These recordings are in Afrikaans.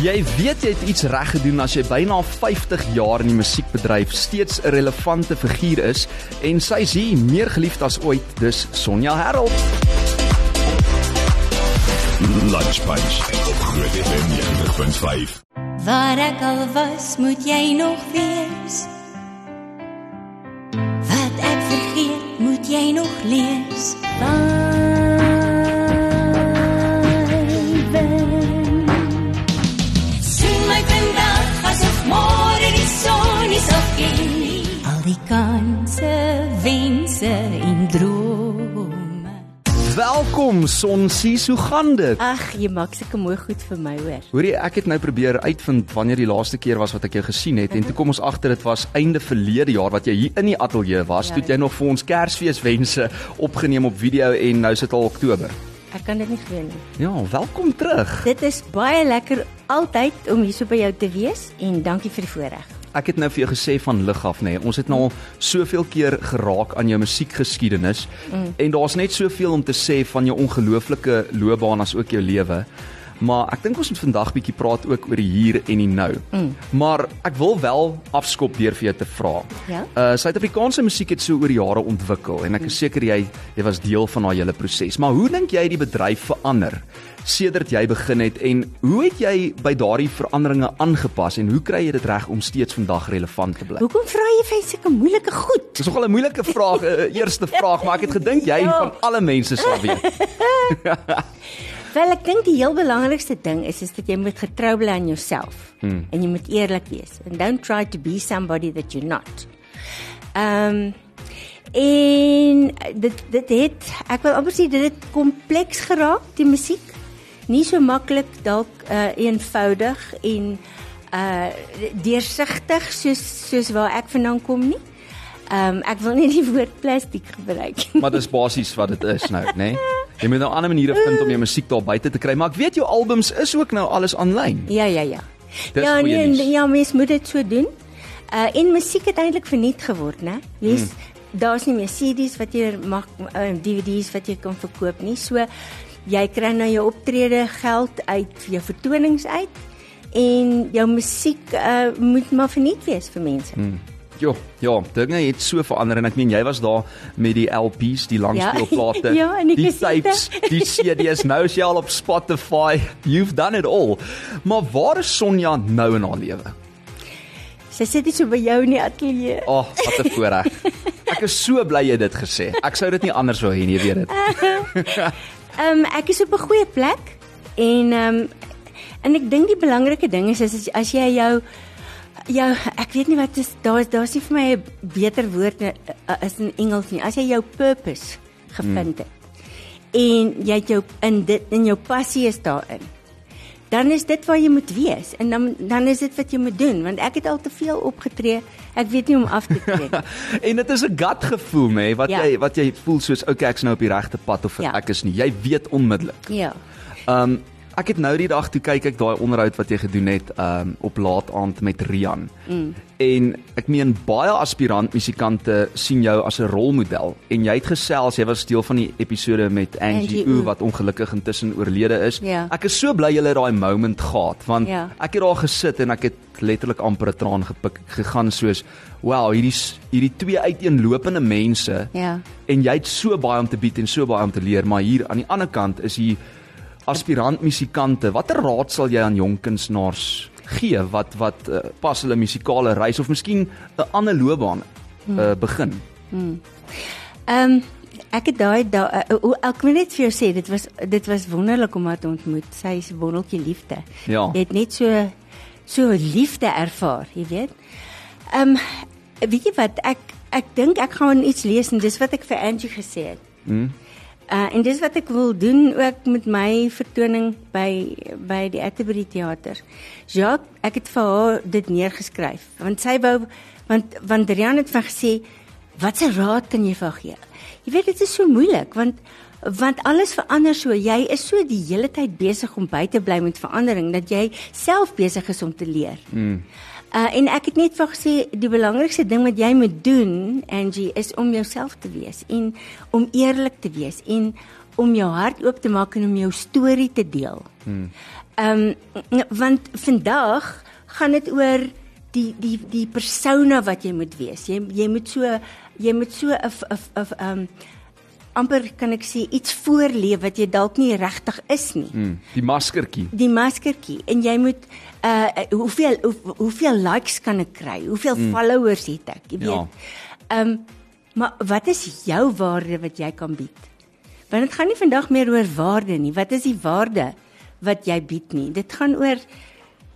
Jy weet jy het iets reg gedoen as jy byna 50 jaar in die musiekbedryf steeds 'n relevante figuur is en sy is hier meer geliefd as ooit, dis Sonja Herold. Lunch Bunch op Groot FM 90.5. Waar ek al was, moet jy nog wees. Wat ek vergeet, moet jy nog lees. Vyven. Welkom Sonsie, hoe gaan dit? Ag, jy maak seker mooi goed vir my hoor. Hoorie, ek het nou probeer uitvind wanneer die laaste keer was wat ek jou gesien het en toe kom ons agter dit was einde verlede jaar wat jy hier in die ateljee was. Ja, Toe jy nog vir ons Kersfeeswense opgeneem op video en nou is dit al Oktober. Ek kan dit nie glo nie. Ja, welkom terug. Dit is baie lekker altyd om hier so by jou te wees en dankie vir die voorreg. Ek het nou vir jou gesê van lig af nê. Nee. Ons het nou al soveel keer geraak aan jou musiekgeskiedenis mm. en daar's net soveel om te sê van jou ongelooflike loopbaan as ook jou lewe. Maar ek dink ons moet vandag bietjie praat ook oor die hier en die nou. Mm. Maar ek wil wel afskop deur vir jou te vra. Ja? Uh Suid-Afrikaanse musiek het so oor die jare ontwikkel en ek is seker jy jy was deel van daai hele proses. Maar hoe dink jy die bedryf verander sedert jy begin het en hoe het jy by daardie veranderinge aangepas en hoe kry jy dit reg om steeds vandag relevant te bly? Hoekom vra jy vir sulke moeilike goed? Dis nogal 'n moeilike vraag, 'n eerste vraag, maar ek het gedink jy Ja. van alle mense sal weet. Wel, ek dink die heel belangrikste ding is is dat jy moet getrou bly aan jouself hmm. en jy moet eerlik wees. And don't try to be somebody that you're not. Ehm um, en dit dit het ek wil amper sê dit het kompleks geraak die musiek. Nie so maklik dalk uh, eenvoudig en uh deursigtig soos soos waar ek vandaan kom nie. Ehm um, ek wil nie die woord plastiek gebruik nie. Maar dis basies wat dit is nou, né? Nee? Jy moet nou ander maniere vind om jou musiek daar buite te kry, maar ek weet jou albums is ook nou alles aanlyn. Ja, ja, ja. Dis ja, nee, nuus. ja, mens moet dit so doen. Uh en musiek het eintlik verniet geword, né? Jy's hmm. daar's nie meer CD's wat jy mag uh, DVD's wat jy kan verkoop nie. So jy kry nou jou optrede geld uit jou vertonings uit en jou musiek uh moet maar verniet wees vir mense. Hmm. Jo, ja, dinge het so verander en ek meen jy was daar met die LP's, die langspeelplate, Ja, en die die tapes, die CD's, nou is jy al op Spotify. You've done it all. Maar waar is Sonja nou in haar lewe? Sy sit nie so by jou in die ateljee. Ag, oh, wat 'n voorreg. Ek is so bly jy dit gesê. Ek sou dit nie anders wou hê nie, jy weet dit. Ehm um, ek is op 'n goeie plek en ehm um, en ek dink die belangrike ding is, is as jy jou jou ek weet nie wat is daar daar's nie vir my 'n beter woord uh, as in Engels nie. As jy jou purpose gevind het en jy het jou in dit in jou passie is daarin. Dan is dit waar jy moet wees en dan dan is dit wat jy moet doen want ek het al te veel opgetree. Ek weet nie om af te tree nie. en dit is 'n gut gevoel, nê, nee, wat Ja. jy wat jy voel soos okay, ek's nou op die regte pad of Ja. ek is nie. Jy weet onmiddellik. Ja. Um ek het nou die dag toe kyk ek daai onderhoud wat jy gedoen het um op laat aand met Rian. Mm. En ek meen baie aspirant musikante sien jou as 'n rolmodel en jy het gesels, jy was deel van die episode met Angie, Angie Oeh. wat ongelukkig intussen oorlede is. Ja. Ek is so bly jy het daai moment gehad want Ja. ek het daar gesit en ek het letterlik amper 'n traan gepik gegaan soos wow, hierdie hierdie twee uiteenlopende mense Ja. en jy het so baie om te bied en so baie om te leer, maar hier aan die ander kant is hier aspirant musikante. Watter raad sal jy aan jong kunstenaars gee wat wat uh, pas hulle musikale reis of miskien 'n ander loopbaan uh, begin? Ehm um, ek het daai da, uh, ek moet net vir jou sê dit was dit was wonderlik om haar te ontmoet. Sy is 'n wonderlike liefde. Ja. Jy het net so so liefde ervaar, jy weet. Ehm um, weet jy wat ek ek dink ek gaan iets lees en dis wat ek vir Angie gesê het. Mm. Uh en dis wat ek wil doen ook met my vertoning by by die Atterbury Theater. Jacques, ek het vir haar dit neergeskryf want sy wou want want Rian het van gesê watse raad kan jy vir gee? Jy weet dit is so moeilik want want alles verander so. Jy is so die hele tyd besig om by te bly met verandering dat jy self besig is om te leer. Mm. Uh en ek het net vir gesê die belangrikste ding wat jy moet doen Angie is om jouself te wees en om eerlik te wees en om jou hart oop te maak en om jou storie te deel. Ehm um, want vandag gaan dit oor die die die persona wat jy moet wees. Jy jy moet so jy moet so 'n 'n 'n ehm amper kan ek sê iets voorleef wat jy dalk nie regtig is nie. Mm, die maskertjie. Die maskertjie en jy moet uh hoeveel hoe, hoeveel likes kan ek kry? Hoeveel mm. followers het ek? Jy weet. Ja. Ehm um, maar wat is jou waarde wat jy kan bied? Want dit gaan nie vandag meer oor waarde nie. Wat is die waarde wat jy bied nie? Dit gaan oor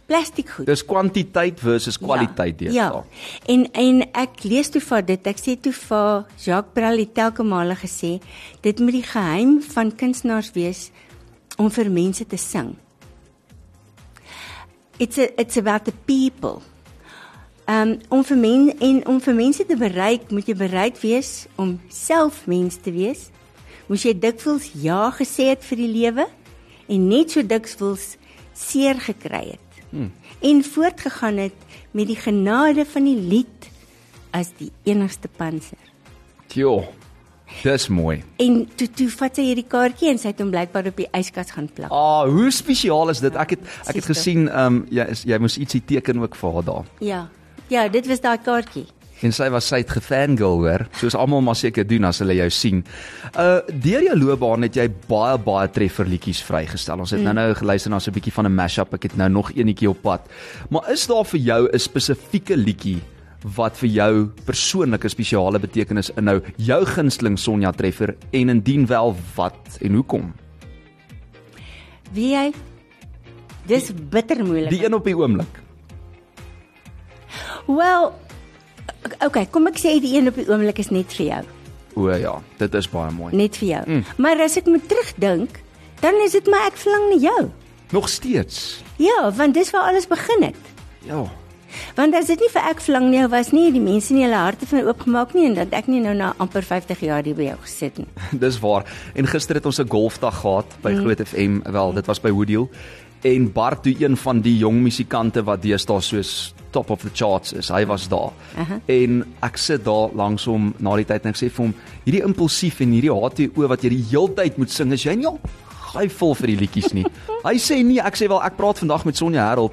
plastiek goed. Dis kwantiteit versus kwaliteit ja, ja. En en ek lees toe vir dit. Ek sê toe vir Jacques Brel het telke male gesê dit moet die geheim van kunstenaars wees om vir mense te sing. It's a, it's about the people. Um om vir men en om vir mense te bereik, moet jy bereid wees om self mens te wees. Moes jy dikwels ja gesê het vir die lewe en net so dikwels seer gekry het hmm. en voortgegaan het met die genade van die lied as die enigste panser. Jo. Dis mooi. En toe toe vat sy hierdie kaartjie en sy het hom blykbaar op die yskas gaan plak. Ah, hoe spesiaal is dit? Ek het ek het gesien ehm um, jy is jy moes ietsie teken ook vir haar daar. Ja. Ja, dit was daai kaartjie en sy was sy het gefangirl hoor soos almal maar seker doen as hulle jou sien. Uh deur jou loopbaan het jy baie baie treffer liedjies vrygestel. Ons het mm. nou nou geluister na so 'n bietjie van 'n mashup. Ek het nou nog eenetjie op pad. Maar is daar vir jou 'n spesifieke liedjie wat vir jou persoonlike spesiale betekenis inhou? Jou gunsteling Sonja treffer en indien wel wat en hoekom? Wie jy Dis bitter moeilik. Die een op die oomblik. Wel, okay, kom ek sê die een op die oomblik is net vir jou. O ja, dit is baie mooi. Net vir jou. Mm. Maar as ek moet terugdink, dan is dit my ek verlang na jou. Nog steeds. Ja, want dis waar alles begin het. Ja. Want as dit nie vir ek verlang na jou was nie, die mense nie hulle harte van oopgemaak nie en dat ek nie nou na amper 50 jaar hier by jou gesit nie. dis waar. En gister het ons 'n golfdag gehad by mm. Groot FM. Wel, dit was by Woodhill en Bart, toe een van die jong musikante wat deesdae soos top of the charts is. Hy was daar. Uh -huh. En ek sit daar langs hom na die tyd en ek sê vir hom, hierdie impulsief en hierdie HTO wat jy die heeltyd moet sing, is jy nie al gaai vol vir die liedjies nie. Hy sê nee, ek sê wel ek praat vandag met Sonja Herold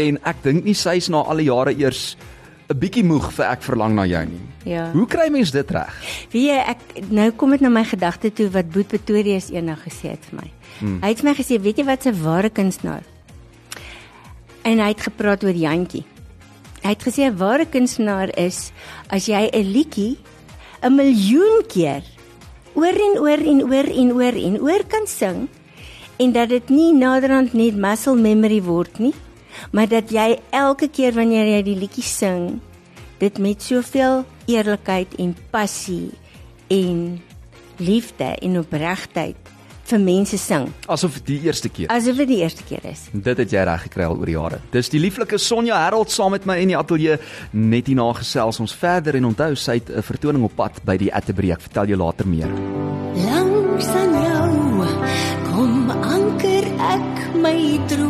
en ek dink nie sy's na alle jare eers 'n bietjie moeg vir ek verlang na jou nie. Ja. Hoe kry mens dit reg? Wie ek nou kom dit na my gedagte toe wat Boet Pretoria eendag gesê het vir my. Hmm. Hy het my gesê, weet jy wat 'n ware kunstenaar? En hy het gepraat oor Jantjie. Hy het gesê 'n ware kunstenaar is as jy 'n liedjie 'n miljoen keer oor en oor en oor en oor en oor kan sing en dat dit nie naderhand net muscle memory word nie, maar dat jy elke keer wanneer jy die liedjie sing, dit met soveel eerlikheid en passie en liefde en opregtheid vir mense sing. Asof dit die eerste keer. Asof dit die eerste keer is. Dit het jy reg gekry al oor die jare. Dis die lieflike Sonja Herold saam met my in die ateljee net hierna gesels ons verder en onthou sy het 'n vertoning op pad by die Atterbury. Ek vertel jou later meer. Langs aan jou kom anker ek my drome.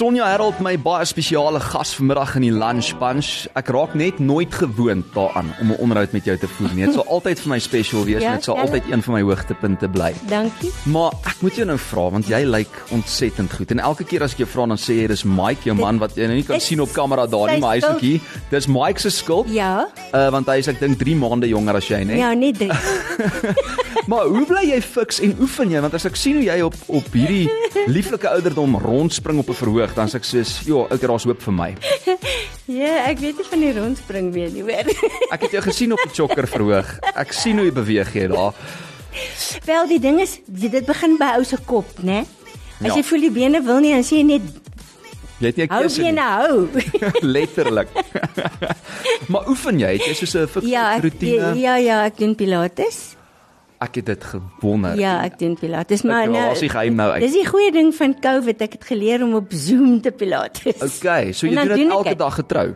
Sonja Herold my baie spesiale gas vanmiddag in die lunch bunch. Ek raak net nooit gewoond daaraan om 'n onderhoud met jou te voer nie. Dit sal altyd vir my special wees Ja, en dit sal ja. altyd een van my hoogtepunte bly. Dankie. Maar ek moet jou nou vra want jy lyk ontsettend goed. En elke keer as ek jou vra dan sê jy dis Mike, jou man wat jy nou nie kan sien op kamera daar nie, maar hy's ook hier. Dis Mike se skuld. Ja. Uh want hy is ek dink 3 maande jonger as jy, né? Ja, net drie. Maar hoe bly jy fiks en oefen jy? Want as ek sien hoe jy op op hierdie lieflike ouderdom rondspring op 'n verhoog, dan sê ek soos, "Ja, ek daar's hoop vir my." Ja, ek weet nie van die rondspring weer nie, hoor. Ek het jou gesien op die chokker verhoog. Ek sien hoe jy beweeg jy daar. Wel, die ding is, dit begin by ou se kop, né? As Ja. jy voel die bene wil nie, dan sê jy net Jy het nie 'n keuse nie. bene hou. Letterlik. maar oefen jy? Het jy soos 'n fiks ja, ek, rotine? ja, ja, ek doen pilates. Ek het dit gewonder. Ja, ek doen pilates, maar Okay, nou waar is die geheim nou uit? Dis die goeie ding van COVID, ek het geleer om op Zoom te pilates. Okay, so jy doen dit ek elke dag getrou.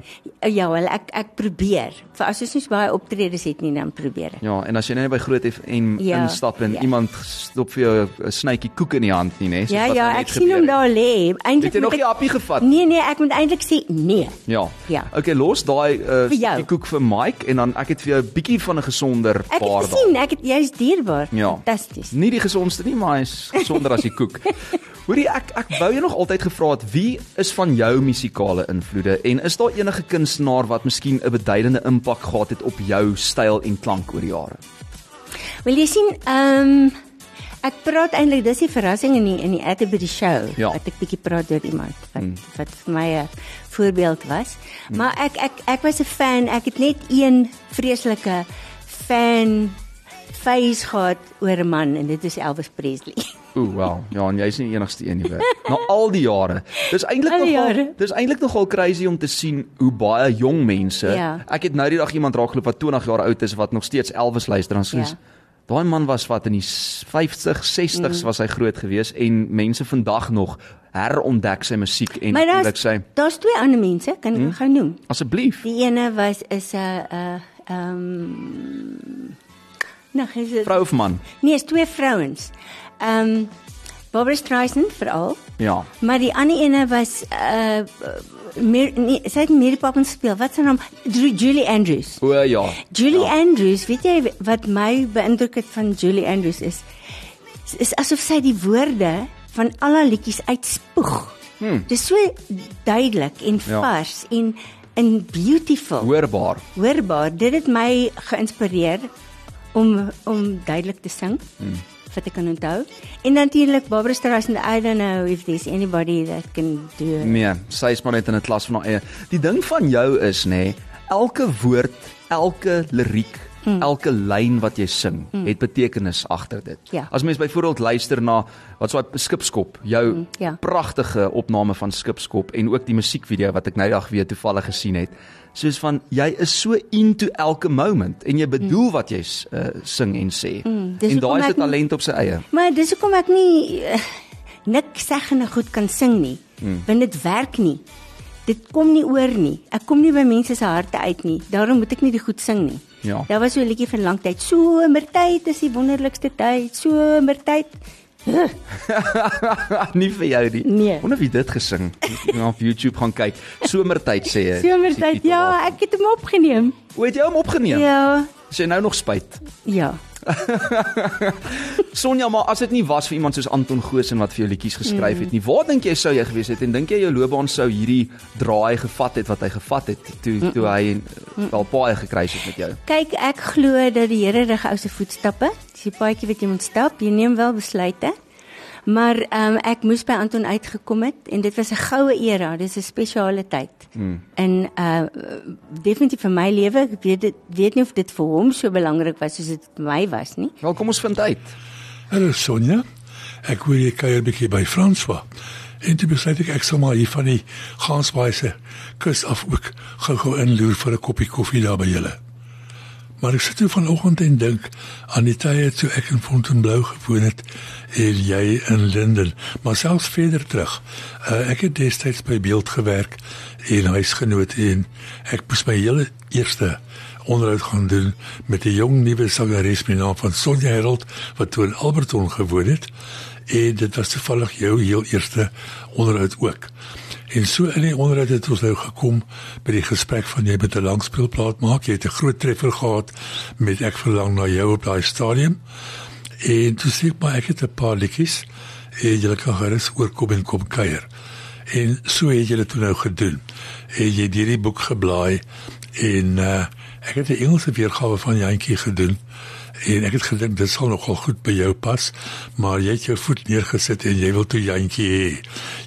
Ja, wel, ek ek probeer. Vir as ons nie baie optredes het nie, dan probeer ek. Ja, en as jy nou by Groot FM Ja, instap en ja. iemand stop vir jou 'n snytjie koek in die hand nie, né? soos Ja, ja, net ek sien hom daar lê. Eintlik Het jy nog nie ek appie gevat? Nee, nee, ek moet eintlik sê nee. Ja. Ja. Okay, los daai uh die koek vir Mike en dan ek het vir jou 'n bietjie van 'n gesonder Ek paar het gesien, ek het jy's dierbaar. Ja. Fantasties. Nie die gesondste nie, maar hy's gesonder as die koek. Hoorie, ek ek wou jou nog altyd gevra het wie is van jou musikale invloede en is daar enige kunstenaar wat miskien 'n beduidende impak gehad het op jou styl en klank oor die jare? Wil jy sien, ehm ek praat eintlik dis die verrassing in die in die Atterbury show Ja. wat ek bietjie praat oor iemand wat hmm. wat vir my 'n voorbeeld was. Hmm. Maar ek ek ek was 'n fan, ek het net een vreeslike fan face gehad oor 'n man en dit is Elvis Presley. Ooh, wel. Ja, en jy's nie die enigste een nie, weet. Na al die jare. Dis eintlik nogal dis eintlik nogal crazy om te sien hoe baie jong mense. Ja. Ek het nou die dag iemand raakgeloop wat 20 jaar oud is wat nog steeds Elvis luister en soos Ja. Daai man was wat in die s- 50, 60s Mm. was hy groot gewees en mense vandag nog herontdek sy musiek en daar's sy daar's twee ander mense, kan ek hmm? gou noem. asseblief. Die ene was is 'n uh ehm Nou, is dit Vrou of man? Nee, is twee vrouens. Ehm um, Barbara Streisand veral, Ja. maar die ander ene was uh meer nee, sy het Mary Poppins gespeel. Wat haar naam? Ju- Julie Andrews. O ja. Julie ja. Andrews, weet jy wat my beïndruk het van Julie Andrews is is asof sy die woorde van al haar liedjies uitspoeg. Hmm. Dis so duidelik en Ja. vars en en beautiful. Hoorbaar. Hoorbaar, dit het my geïnspireer om om duidelik te sing. Hmm. Wat ek kan onthou. En natuurlik Barbara Streisand, I don't know if there's anybody that can do it. Nee, sy is maar net in 'n klas van haar eie. Die ding van jou is nê, nee, elke woord, elke liriek, mm. elke lyn wat jy sing, mm. het betekenis agter dit. Ja. As mens byvoorbeeld luister na wat so 'n skipskop, jou mm, ja. pragtige opname van skipskop en ook die musiekvideo wat ek nou dag weer toevallig gesien het, soos van jy is so into elke moment en jy bedoel mm. wat jy uh, sing en sê. Mm, dis en daai is 'n talent op sy eie. Maar dis hoekom ek nie uh, niks seggende goed kan sing nie. Hmm. Want dit werk nie. Dit kom nie oor nie. Ek kom nie by mense se harte uit nie. Daarom moet ek nie die goed sing nie. Ja. Daar was so 'n liedjie van lank tyd. Somertyd is die wonderlikste tyd. Somertyd. Nie vir jou nie. Nee. Wonder wie dit gesing. Moet nou op YouTube gaan kyk. Somertyd sê jy. Somertyd. Ja, ek het hom opgeneem. Hoe het jy hom opgeneem? Ja. Is jy nou nog spyt? Ja. Sonja, maar as dit nie was vir iemand soos Anton Goosen wat vir jou liedjies geskryf het nie, waar dink jy sou jy gewees het en dink jy jou loopbaan sou hierdie draai gevat het wat hy gevat het toe toe hy wel baie gekruis het met jou? Kyk, ek glo dat die Here rig ou se voetstappe. Dis die paadjie wat jy moet stap. Jy neem wel besluite. Maar ehm um, ek moes by Anton uitgekom het en dit was 'n goue era. Dis 'n spesiale tyd. Mm. En uh definitief vir my lewe, ek weet dit weet nie of dit vir hom so belangrik was soos dit vir my was nie. Wel, kom ons vind uit. Hallo Sonja. Ek hoor jy kuier 'n bietjie by François. En toe besluit ek ek sal maar hier van die Gansbaai kus af ook gou-gou inloer vir 'n koppie koffie daar by julle. Maar ek sit toe vanoggend en dink aan die tye toe ek in Fontainebleau gewoon het en jy in Linden, maar selfs verder terug. Uh, ek het destyds by Beeld gewerk en huisgenoot en ek moes my hele eerste onderhoud gaan doen met 'n jong nuwe sangeres met naam van Sonja Herold wat toe in Alberton gewoon het en dit was toevallig jou heel eerste onderhoud ook. En so in die onderhoud het ons nou gekom by die gesprek van jy met 'n langspeelplaat maak. Jy het 'n groot treffer gehad met ek verlang na jou op daai stadium. En toe sê ek maar ek het 'n paar liedjies en jy kan gerus oorkom en kom kuier. En so het jy dit toe nou gedoen. En jy het hierdie boek geblaai en uh, ek het 'n Engelse weergawe van Jantjie gedoen. En ek het gedink dit sal nogal goed by jou pas, maar jy het jou voet neergesit en jy wil toe Jantjie hê.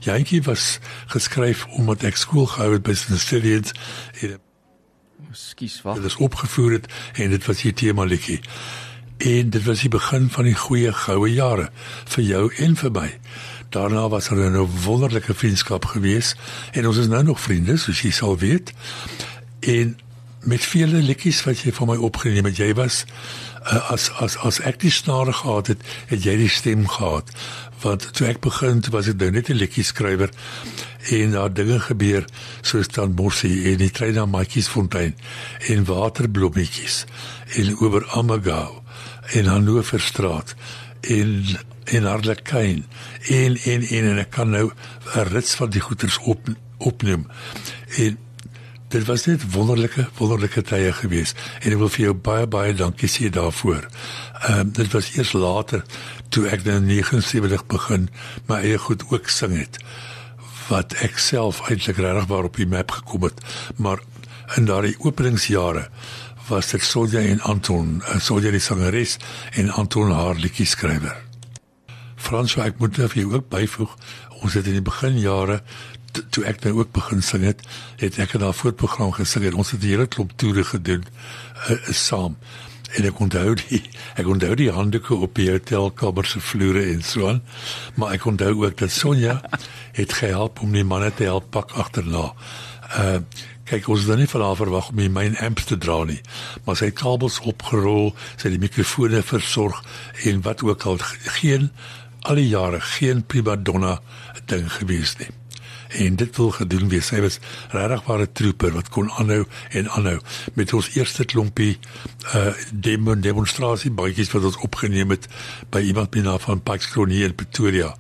Jantjie was geskryf omdat ek skool gehou het by St. Stelians en Skus, wag. dit is opgevoer het en dit was die tema liedjie. En dit was die begin van die goeie goue jare vir jou en vir my. Daarna was er 'n wonderlike vriendskap gewees en ons is nou nog vriende, soos jy sal weet. En met vele liedjies wat jy van my opgeneem het, jy was as as as ek die snare gehad het, het jy die stem gehad. Want toe ek begin, was ek nou net 'n liedjie skrywer en daar dinge gebeur soos dan Mossie en die klein maatjiesfontein en waterblommetjies en oor Amagau en Hannoverstraat en en Harlekyn en en en en ek kan nou 'n rits van die goeters op opneem en dit was net wonderlike wonderlike tye gewees en ek wil vir jou baie baie dankie sê daarvoor. Ehm um, dit was eers later toe ek nou in 79 begin my eie goed ook sing het wat ek self eintlik regtig waar op die map gekom het maar in daardie openingsjare was dit Sonja en Anton, uh, Sonja die sangeres en Anton haar liedjie skrywer. Frans, ek moet net vir jou ook byvoeg, ons het in die beginjare toe ek nou ook begin sing het, het ek in daardie voorprogram gesing en ons het 'n hele klomp toere gedoen uh, saam. En ek onthou die ek onthou die handdoeke op die hotelkamer se vloere en so aan. Maar ek onthou ook dat Sonja het gehelp om die manne te help pak agterna. Uh kyk ons het dan nie van haar verwag om die myn amps te dra nie. Maar sy het kabels opgerol, sy het die mikrofone versorg en wat ook al geen al die jare geen prima donna ding gewees nie en dit wil gedoen wees. Sy was regtig ware trooper wat kon aanhou en aanhou met ons eerste klompie uh demo demonstrasie baadjies wat ons opgeneem het by iemand naam van Pax Kronie in Pretoria.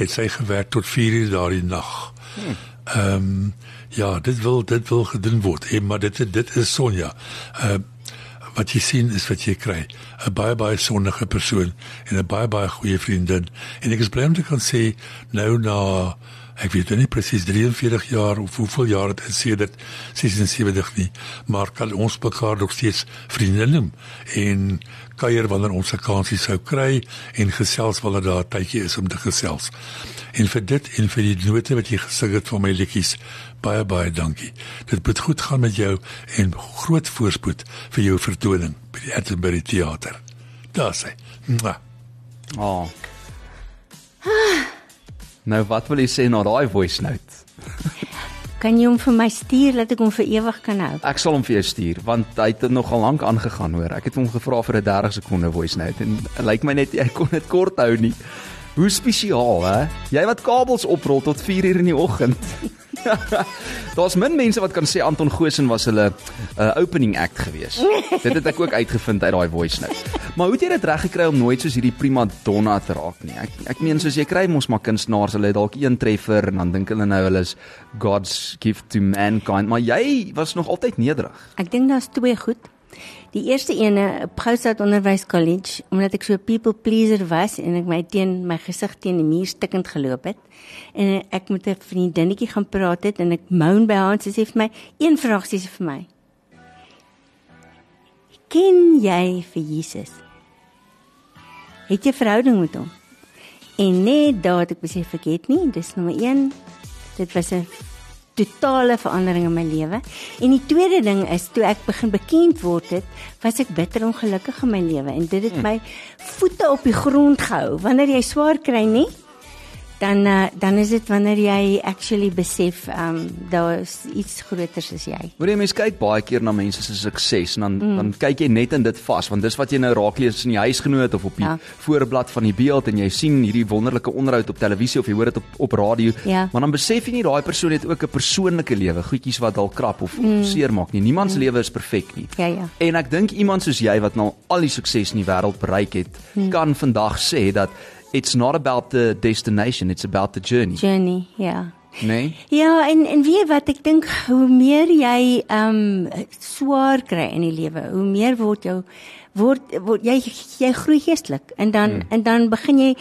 Het sy gewerk tot 4 uur daardie nag. Ehm um, ja, dit wil dit wil gedoen word. En maar dit dit is Sonja. Uh wat jy sien is wat jy kry. 'n Baie baie sonnige persoon en 'n baie baie goeie vriendin. En ek is bly om te kan sê nou na ek weet nie presies 43 jaar of hoeveel jaar dit is sedert 76 nie, maar kan ons mekaar nog steeds vriende noem en kuier wanneer ons 'n kansie sou kry en gesels wanneer daar 'n tydjie is om te gesels. En vir dit en vir die note wat jy gesing het van my liedjies, baie baie dankie. Dit moet goed gaan met jou en groot voorspoed vir jou vertoning by die Atterbury Theater. Daar sê. Mwah. Oh. Nou wat wil jy sê na daai voice note? Kan jy hom vir my stuur dat ek hom vir ewig kan hou? Ek sal hom vir jou stuur want hy het nogal lank aangegaan hoor. Ek het hom gevra vir 'n 30 sekonde voice note en lyk like my net hy kon dit kort hou nie. Hoe spesiaal hè? Jy wat kabels oprol tot 4 uur in die oggend. Daar's min mense wat kan sê Anton Goosen was hulle uh, opening act gewees. dit het ek ook uitgevind uit daai voice note. Maar hoe het jy dit reg gekry om nooit soos hierdie prima donna te raak nie? Ek ek meen soos jy kry mos maar kunstenaars, hulle het dalk een treffer en dan dink hulle nou hulle is God's gift to mankind, maar jy was nog altyd nederig. Ek dink daar's twee goed. Die eerste ene, op Goustad Onderwys College, omdat ek so 'n people pleaser was en ek my teen my gesig teen die muur stikkend geloop het en ek met 'n vriendinnetjie gaan praat het en ek moan by haar en sy sê vir my een vraag sê sy vir my. Ken jy vir Jesus? Het jy verhouding met hom? En net daar het ek besef ek het nie, dis nommer 1. Dit was 'n totale verandering in my lewe. En die tweede ding is toe ek begin bekend word het, was ek bitter ongelukkig in my lewe en dit het my voete op die grond gehou. Wanneer jy swaar kry, nie? Dan uh, dan is dit wanneer jy actually besef ehm um, daar is iets groters as jy. Hoor jy mense kyk baie keer na mense se sukses en dan mm. dan kyk jy net in dit vas want dis wat jy nou raak lees in die huisgenoot of op die ja. voorblad van die beeld en jy sien hierdie wonderlike onderhoud op televisie of jy hoor dit op op radio. Ja. Maar dan besef jy nie daai persoon het ook 'n persoonlike lewe, goedjies wat dalk krap of mm. seermaak nie. Niemand se mm. lewe is perfek nie. Ja ja. En ek dink iemand soos jy wat nou al die sukses in die wêreld bereik het, mm. kan vandag sê dat it's not about the destination, it's about the journey. Journey, ja. Nee. Ja, en en weet wat ek dink hoe meer jy ehm um, swaar kry in die lewe, hoe meer word jou word, word jy jy groei geestelik en dan hmm. en dan begin jy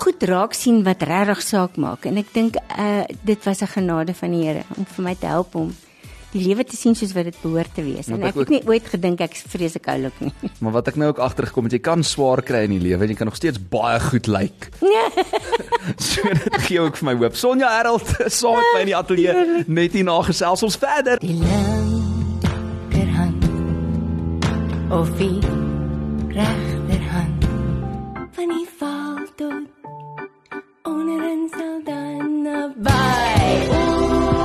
goed raak sien wat regtig saak maak en ek dink uh dit was 'n genade van die Here om vir my te help om die lewe te sien soos wat dit behoort te wees. En ek het nie ooit gedink ek is vreeslik oulik nie. Maar wat ek nou ook agtergekom het, jy kan swaar kry in die lewe en jy kan nog steeds baie goed lyk. Nee. so dit gee ook vir my hoop. Sonja Harold saam met my in die ateljee net hier na gesels ons verder. Die linkerhand of die regterhand van die val tot onder 'n sal dan naby. Oor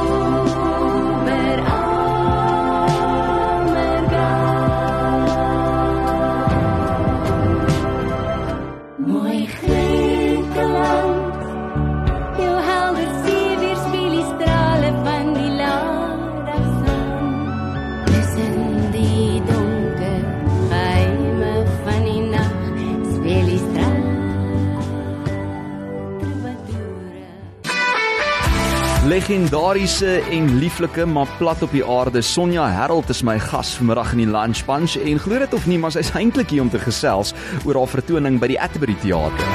Legendariese en lieflike maar plat op die aarde Sonja Harold is my gas vanmiddag in die Lunch Bunch en glo dit of nie maar sy's eintlik hier om te gesels oor haar vertoning by die Atterbury Theater.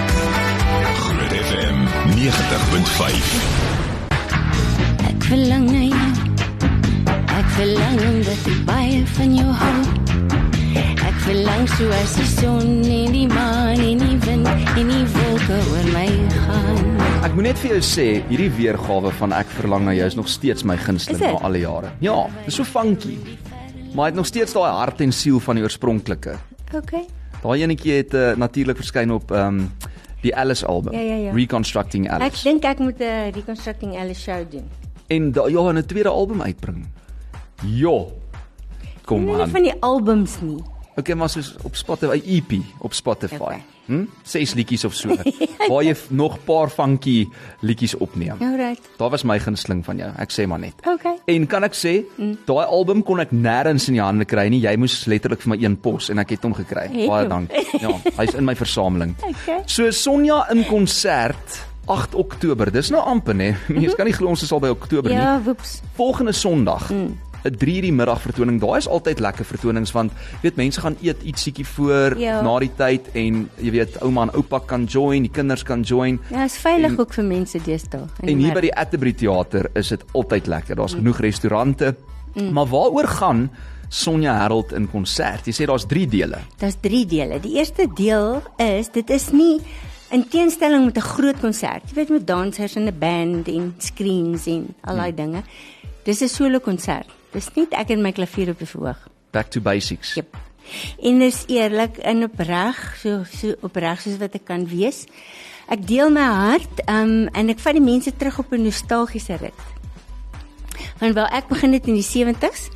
Groot FM 90.5. Ek verlang na jou. Ek verlang omdat ek baie van jou hou. Ek verlang soos die son en die maan en die wind en die wolke oor my gaan. Ek moet net vir jou sê, hierdie weergawe van Ek verlang na jou is nog steeds my gunsteling na al die jare. Ja, dis so funky. Maar hy het nog steeds daai hart en siel van die oorspronklike. Okay. Daai enetjie het uh, natuurlik verskyn op ehm um, die Alice album, Ja, ja, ja. Reconstructing Ek Alice. dink ek moet 'n reconstructing Alice show doen. En da, ja, 'n tweede album uitbring. Jo. Kom Nie aan. van die albums nie. Okay, maar soos op Spotify EP op Spotify. Okay. Hm? Ses liedjies of so. waar jy f- nog paar funky liedjies opneem. Alright. Daar was my gunsteling van jou. Ek sê maar net. Okay. En kan ek sê, mm. daai album kon ek nêrens in die hande kry nie. Jy moes letterlik vir my een pos en ek het hom gekry. Het Baie dankie. Ja, hy's in my versameling. Okay. So Sonja in konsert 8 Oktober. Dis nou amper nê. Mense kan nie glo ons is al by Oktober nie. Ja, woeps. Volgende Sondag. 'n 3 uur die middag vertoning. Daai is altyd lekker vertonings want weet mense gaan eet ietsiekie voor Ja. na die tyd en jy weet ouma en oupa kan join, die kinders kan join. Ja, is veilig En- ook vir mense deesdae. in En hier by die Atterbury Theater is dit altyd lekker. Daar's genoeg restaurante. Maar waaroor gaan Sonja Harold in konsert? Jy sê daar's 3 dele. Daar's 3 dele. Die eerste deel is dit is nie in teenstelling met 'n groot konsert. Jy weet met dansers en 'n band en screens en al daai dinge. Dis 'n solo konsert. Dis net ek en my klavier op die verhoog. Back to basics. Jep. En dis eerlik en opreg, so so opreg soos wat ek kan wees. Ek deel my hart um en ek vat die mense terug op 'n nostalgiese rit. Want wel ek begin dit in die 70s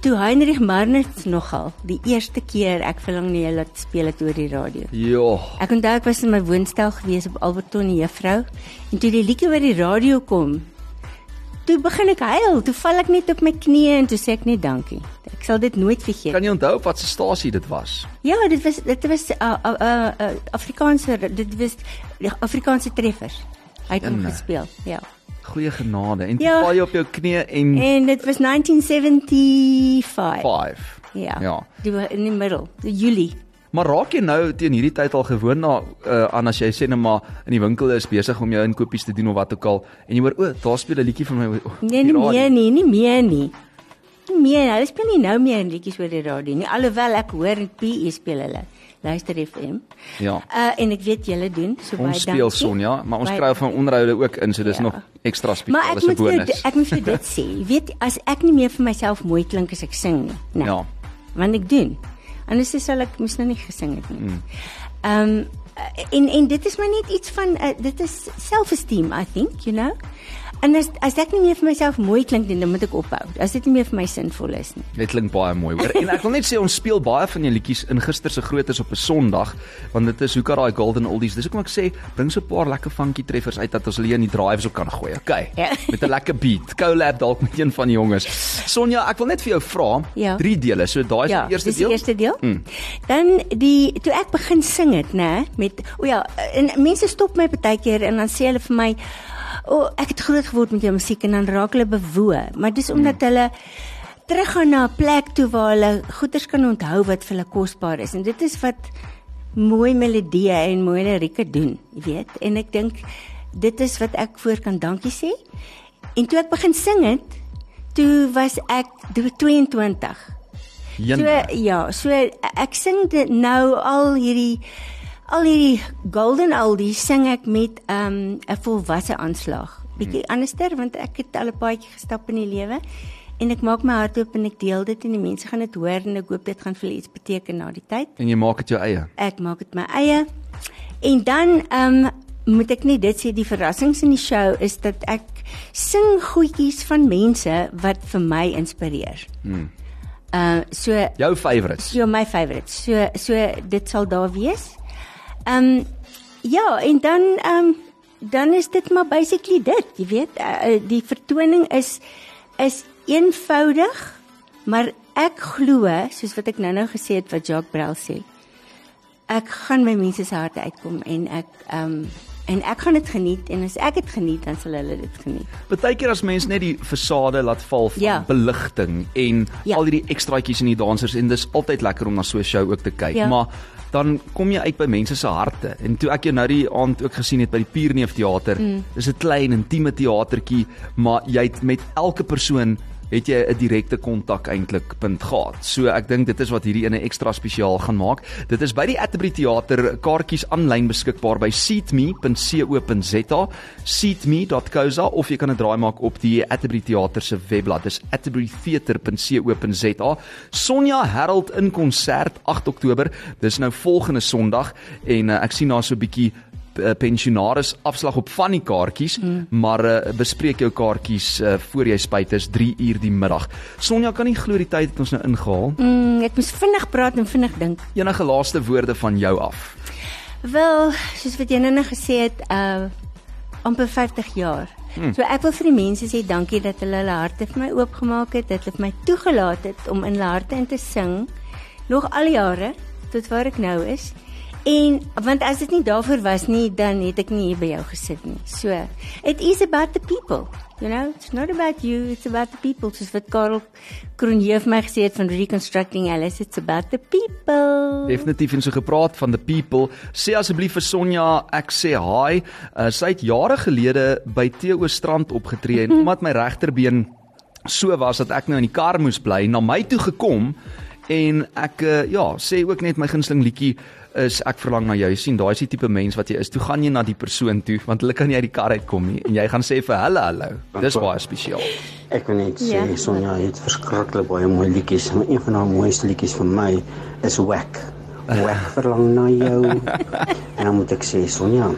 toe Heinrich Marnitz nogal die eerste keer ek verlang jou laat speel het oor die radio. Ja. Ek onthou ek was in my woonstel gewees op Alberton Juffrou en toe die liedjie oor die radio kom, toe begin ek huil. Toe val ek net op my knieë en toe sê ek net dankie. Ek sal dit nooit vergeet. Kan jy onthou op watter stasie dit was? Ja, dit was dit was 'n uh, uh, uh, uh, Afrikaanse dit was Afrikaanse treffers. Hy het hom gespeel. Ja. Goeie genade. En Ja. val jy op jou knieë en En dit was 1975. 5. Ja. Ja. Die wa- in die middel, die Julie. Maar raak jy nou teen hierdie tyd al gewoond na uh, aan as jy sê net maar in die winkel is besig om jou inkopies te doen of wat ook al en jy hoor o, daar speel 'n liedjie van my. o, Nee, die nie radio." meer nie, nie meer nie. Nie meer, hulle speel nie nou meer liedjies oor die radio nie. Alhoewel ek hoor in PE speel hulle. Luister FM. Ja. Uh en ek weet julle doen so baie Ons speel dankie. Sonja, maar ons kry van onderhoude ook in, so dis Ja. nog ekstra Maar spesiaal ek as 'n moet jou, ek moet vir dit sê. Jy weet as ek nie meer vir myself mooi klink as ek sing nie. Nou, Ja. Want ek doen. Anders sal ek moes nou nie gesing het nie. Ehm um, en en dit is maar net iets van uh, dit is self-esteem I think, you know. En as as ek nie meer vir myself mooi klink nie, dan moet ek ophou. As dit nie meer vir my sinvol is nie. Dit klink baie mooi hoor. En ek wil net sê ons speel baie van jou liedjies in gister se grootes op 'n Sondag, want dit is hoekom daai Golden Oldies. Dis hoekom ek sê bring so 'n paar lekker funky treffers uit dat ons hulle in die drives op kan gooi. Okay. Ja. Met 'n lekker beat. Collab dalk met een van die jonges. Sonja, ek wil net vir jou vra, Ja. drie dele. So daai is Ja, die eerste dis die deel. eerste deel. Mm. Dan die toe ek begin sing het, nê, met o ja, en mense stop my baie keer en dan sê hulle vir my, "O, oh, ek het groot geword met jou musiek" en dan raak hulle bewoe, maar dis omdat hulle teruggaan na 'n plek toe waar hulle goeders kan onthou wat vir hulle kosbaar is. En dit is wat mooi melodieë en mooi lirieke doen, jy weet. En ek dink dit is wat ek voor kan dankie sê. En toe ek begin sing het, toe was ek 22. Een. So ja, so ek sing dit nou al hierdie al hierdie golden oldies sing ek met 'n um, 'n volwasse aanslag. Bietjie Hmm. anderster want ek het al 'n paadjie gestap in die lewe en ek maak my hart oop en ek deel dit en die mense gaan dit hoor en ek hoop dit gaan vir hulle iets beteken na die tyd. En jy maak dit jou eie. Ek maak dit my eie. En dan ehm um, moet ek net dit sê die verrassings in die show is dat ek sing goedjies van mense wat vir my inspireer. Hmm. Uh so Jou favourites. so my favourites. So so dit sal daar wees. Ehm um, ja, en dan ehm um, dan is dit maar basically dit, jy weet, uh, die vertoning is is eenvoudig, maar ek glo, soos wat ek nou-nou gesê het wat Jacques Brel sê, ek gaan my mense se harte uitkom en ek ehm um, en ek gaan dit geniet en as ek dit geniet dan sal hulle dit geniet. Partykeer as mense net die fasade laat val van Ja. beligting en Ja. al hierdie ekstraatjies in die dansers en dis altyd lekker om na so 'n show ook te kyk, Ja. maar dan kom jy uit by mense se harte. En toe ek jou nou die aand ook gesien het by die Pierneef teater, mm. dis 'n klein intieme teatertjie, maar jy het met elke persoon het jy 'n direkte kontak eintlik punt gehad. So ek dink dit is wat hierdie ene ekstra spesiaal gaan maak. Dit is by die Atterbury Theater, kaartjies aanlyn beskikbaar by seatme.co.za, seatme.co.za of jy kan 'n draai maak op die Atterbury Theater se webblad. Dis atterburytheater.co.za. Sonja Harold in konsert 8 Oktober. Dis nou volgende Sondag en uh, ek sien daar so 'n bietjie pensionaris afslag op van die kaartjies, mm. maar uh, bespreek jou kaartjies uh, voor jy spyt is 3 uur die middag. Sonja kan nie glo die tyd het ons nou ingehaal. Mm, ek moes vinnig praat en vinnig dink. Enige laaste woorde van jou af? Wel, soos wat jy nou net gesê het, uh amper 50 jaar. Hmm. So ek wil vir die mense sê dankie dat hulle hulle harte vir my oopgemaak het, dat hulle my toegelaat het om in hulle harte in te sing nog al jare tot waar ek nou is. En want as dit nie daarvoor was nie, dan het ek nie hier by jou gesit nie. So, it is about the people. You know, it's not about you, it's about the people. Soos wat Karel Kronje vir my gesê het van Reconstructing Alice, it's about the people. Definitief en so gepraat van the people. Sê asseblief vir Sonja, ek sê hi. Uh, sy het jare gelede by Theo Strand opgetree en omdat my regterbeen so was dat ek nou in die kar moes bly, na my toe gekom en ek uh, ja, sê ook net my gunsteling liedjie is ek verlang na jou. Jy sien, daai is die tipe mens wat jy is. Toe gaan jy na die persoon toe want hulle kan nie uit die kar uitkom nie en jy gaan sê vir hulle hallo. Dis baie spesiaal. Ek wil net sê Ja. ja. Sonja het verskriklik baie mooi liedjies, maar een van haar mooiste liedjies vir my is Wack. Wack verlang na jou. en dan moet ek sê Sonja,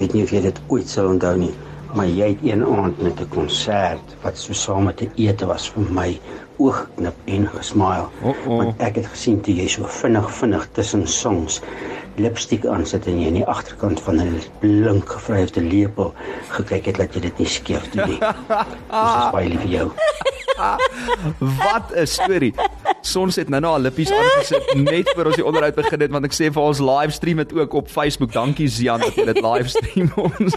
weet nie of jy dit ooit sal onthou nie, maar jy het een aand met 'n konsert wat so saam met 'n ete was vir my oogknip en gesmile. Oh, oh. Want ek het gesien toe jy so vinnig vinnig tussen songs lipstiek aansit en jy in die agterkant van 'n blink gevryfde lepel gekyk het dat jy dit nie skeef doen nie. Dis is baie lief vir jou. Wat 'n storie. Sons het nou nou al lippies aangesit net voor ons die onderhoud begin het want ek sê vir ons livestream dit ook op Facebook. Dankie Zian dat jy dit livestream ons.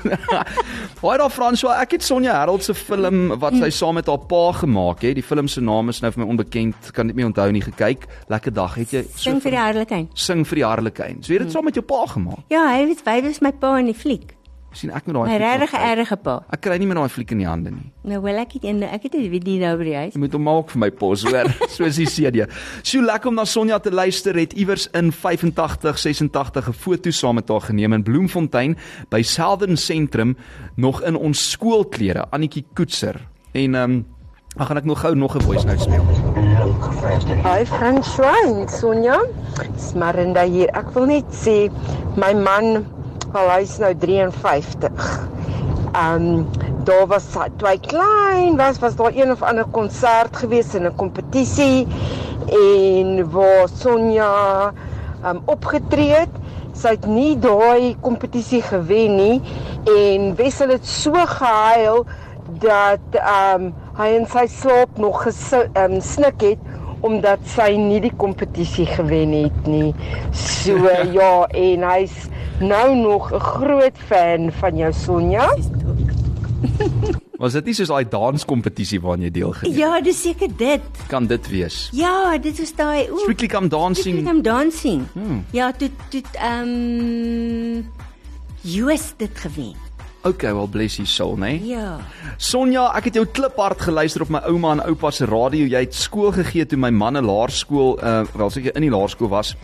Haai daar François, ek het Sonja Harold se film wat sy saam met haar pa gemaak het. Die film se naam is nou vir my onbekend, kan dit nie onthou nie gekyk. Lekker dag, het jy so Sing vir die hartlikheid. sing vir die harlekin. So jy het dit saam met jou pa gemaak. Ja, hy was hy was my pa in die fliek. sien ek met daai My regtig erge pa. Ek kry nie met daai fliek in die hande nie. Nou wel ek het een ek het 'n video nou by die huis. Jy moet hom maak vir my pos, hoor. Soos die CD. So lekker om na Sonja te luister. Het iewers in 85, 86 'n foto saam met haar geneem in Bloemfontein by Southern Sentrum nog in ons skoolklere, Annetjie Koetser. En ehm um, dan gaan ek nog gou nog 'n voice note speel. Hi François, Sonja. Smarinda hier. Ek wil net sê my man, wel hy's nou 53. Um daar was hy klein was, was daar een of ander konsert gewees in 'n kompetisie en waar Sonja um opgetree het. Sy het nie daai kompetisie gewen nie en Wessel het so gehuil dat um hy in sy slaap nog um, snik het omdat sy nie die kompetisie gewen het nie. So ja, en hy's nou nog 'n groot fan van jou Sonja. Was dit nie soos daai danskompetisie waaraan jy deelgeneem het? Ja, dis seker dit. Kan dit wees? Ja, dit is daai ooh. Strictly Come Dancing. Strictly Come Dancing. Hmm. Ja, dit dit ehm um, US dit gewen. Okay, well bless you soul, né? Nee? Ja. Sonja, ek het jou kliphard geluister op my ouma en oupa se radio. Jy het skool gegee toe my man 'n laerskool, uh wel seker in die laerskool was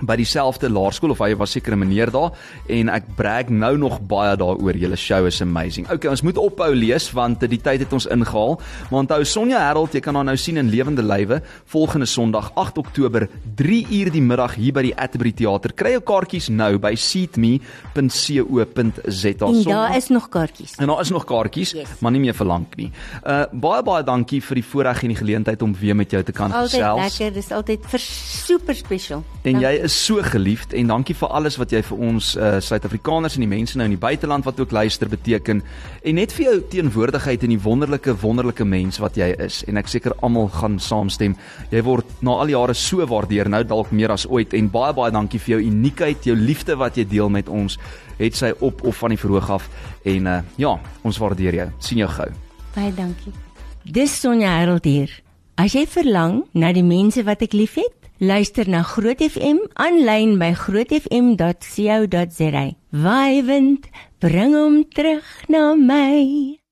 by dieselfde laerskool of hy was seker 'n meneer daar en ek brag nou nog baie daaroor. Julle show is amazing. Okay, ons moet ophou lees want die tyd het ons ingehaal. Maar onthou Sonja Harold, jy kan haar nou sien in lewende lywe volgende Sondag 8 Oktober 3 uur die middag hier by die Atterbury Theater. Kry jou kaartjies nou by seatme.co.za. En daar is nog kaartjies. En daar is nog kaartjies, yes. maar nie meer vir lank nie. Uh baie baie dankie vir die voorreg en die geleentheid om weer met jou te kan altyd gesels. Altyd lekker, dis altyd super special. En dankie. jy is so geliefd en dankie vir alles wat jy vir ons uh, Suid-Afrikaners en die mense nou in die buiteland wat ook luister beteken en net vir jou teenwoordigheid en die wonderlike wonderlike mens wat jy is. En ek seker almal gaan saamstem. Jy word na al die jare so waardeer nou dalk meer as ooit. En baie baie dankie vir jou uniekheid jou liefde wat jy deel met ons. Het sy op of van die verhoog af. En uh, ja ons waardeer jou. Sien jou gou. Baie dankie. Dis Sonja Harold hier. As jy verlang na die mense wat ek liefhet Luister na Groot FM aanlyn by grootfm.co.za. Wywend, bring hom terug na my.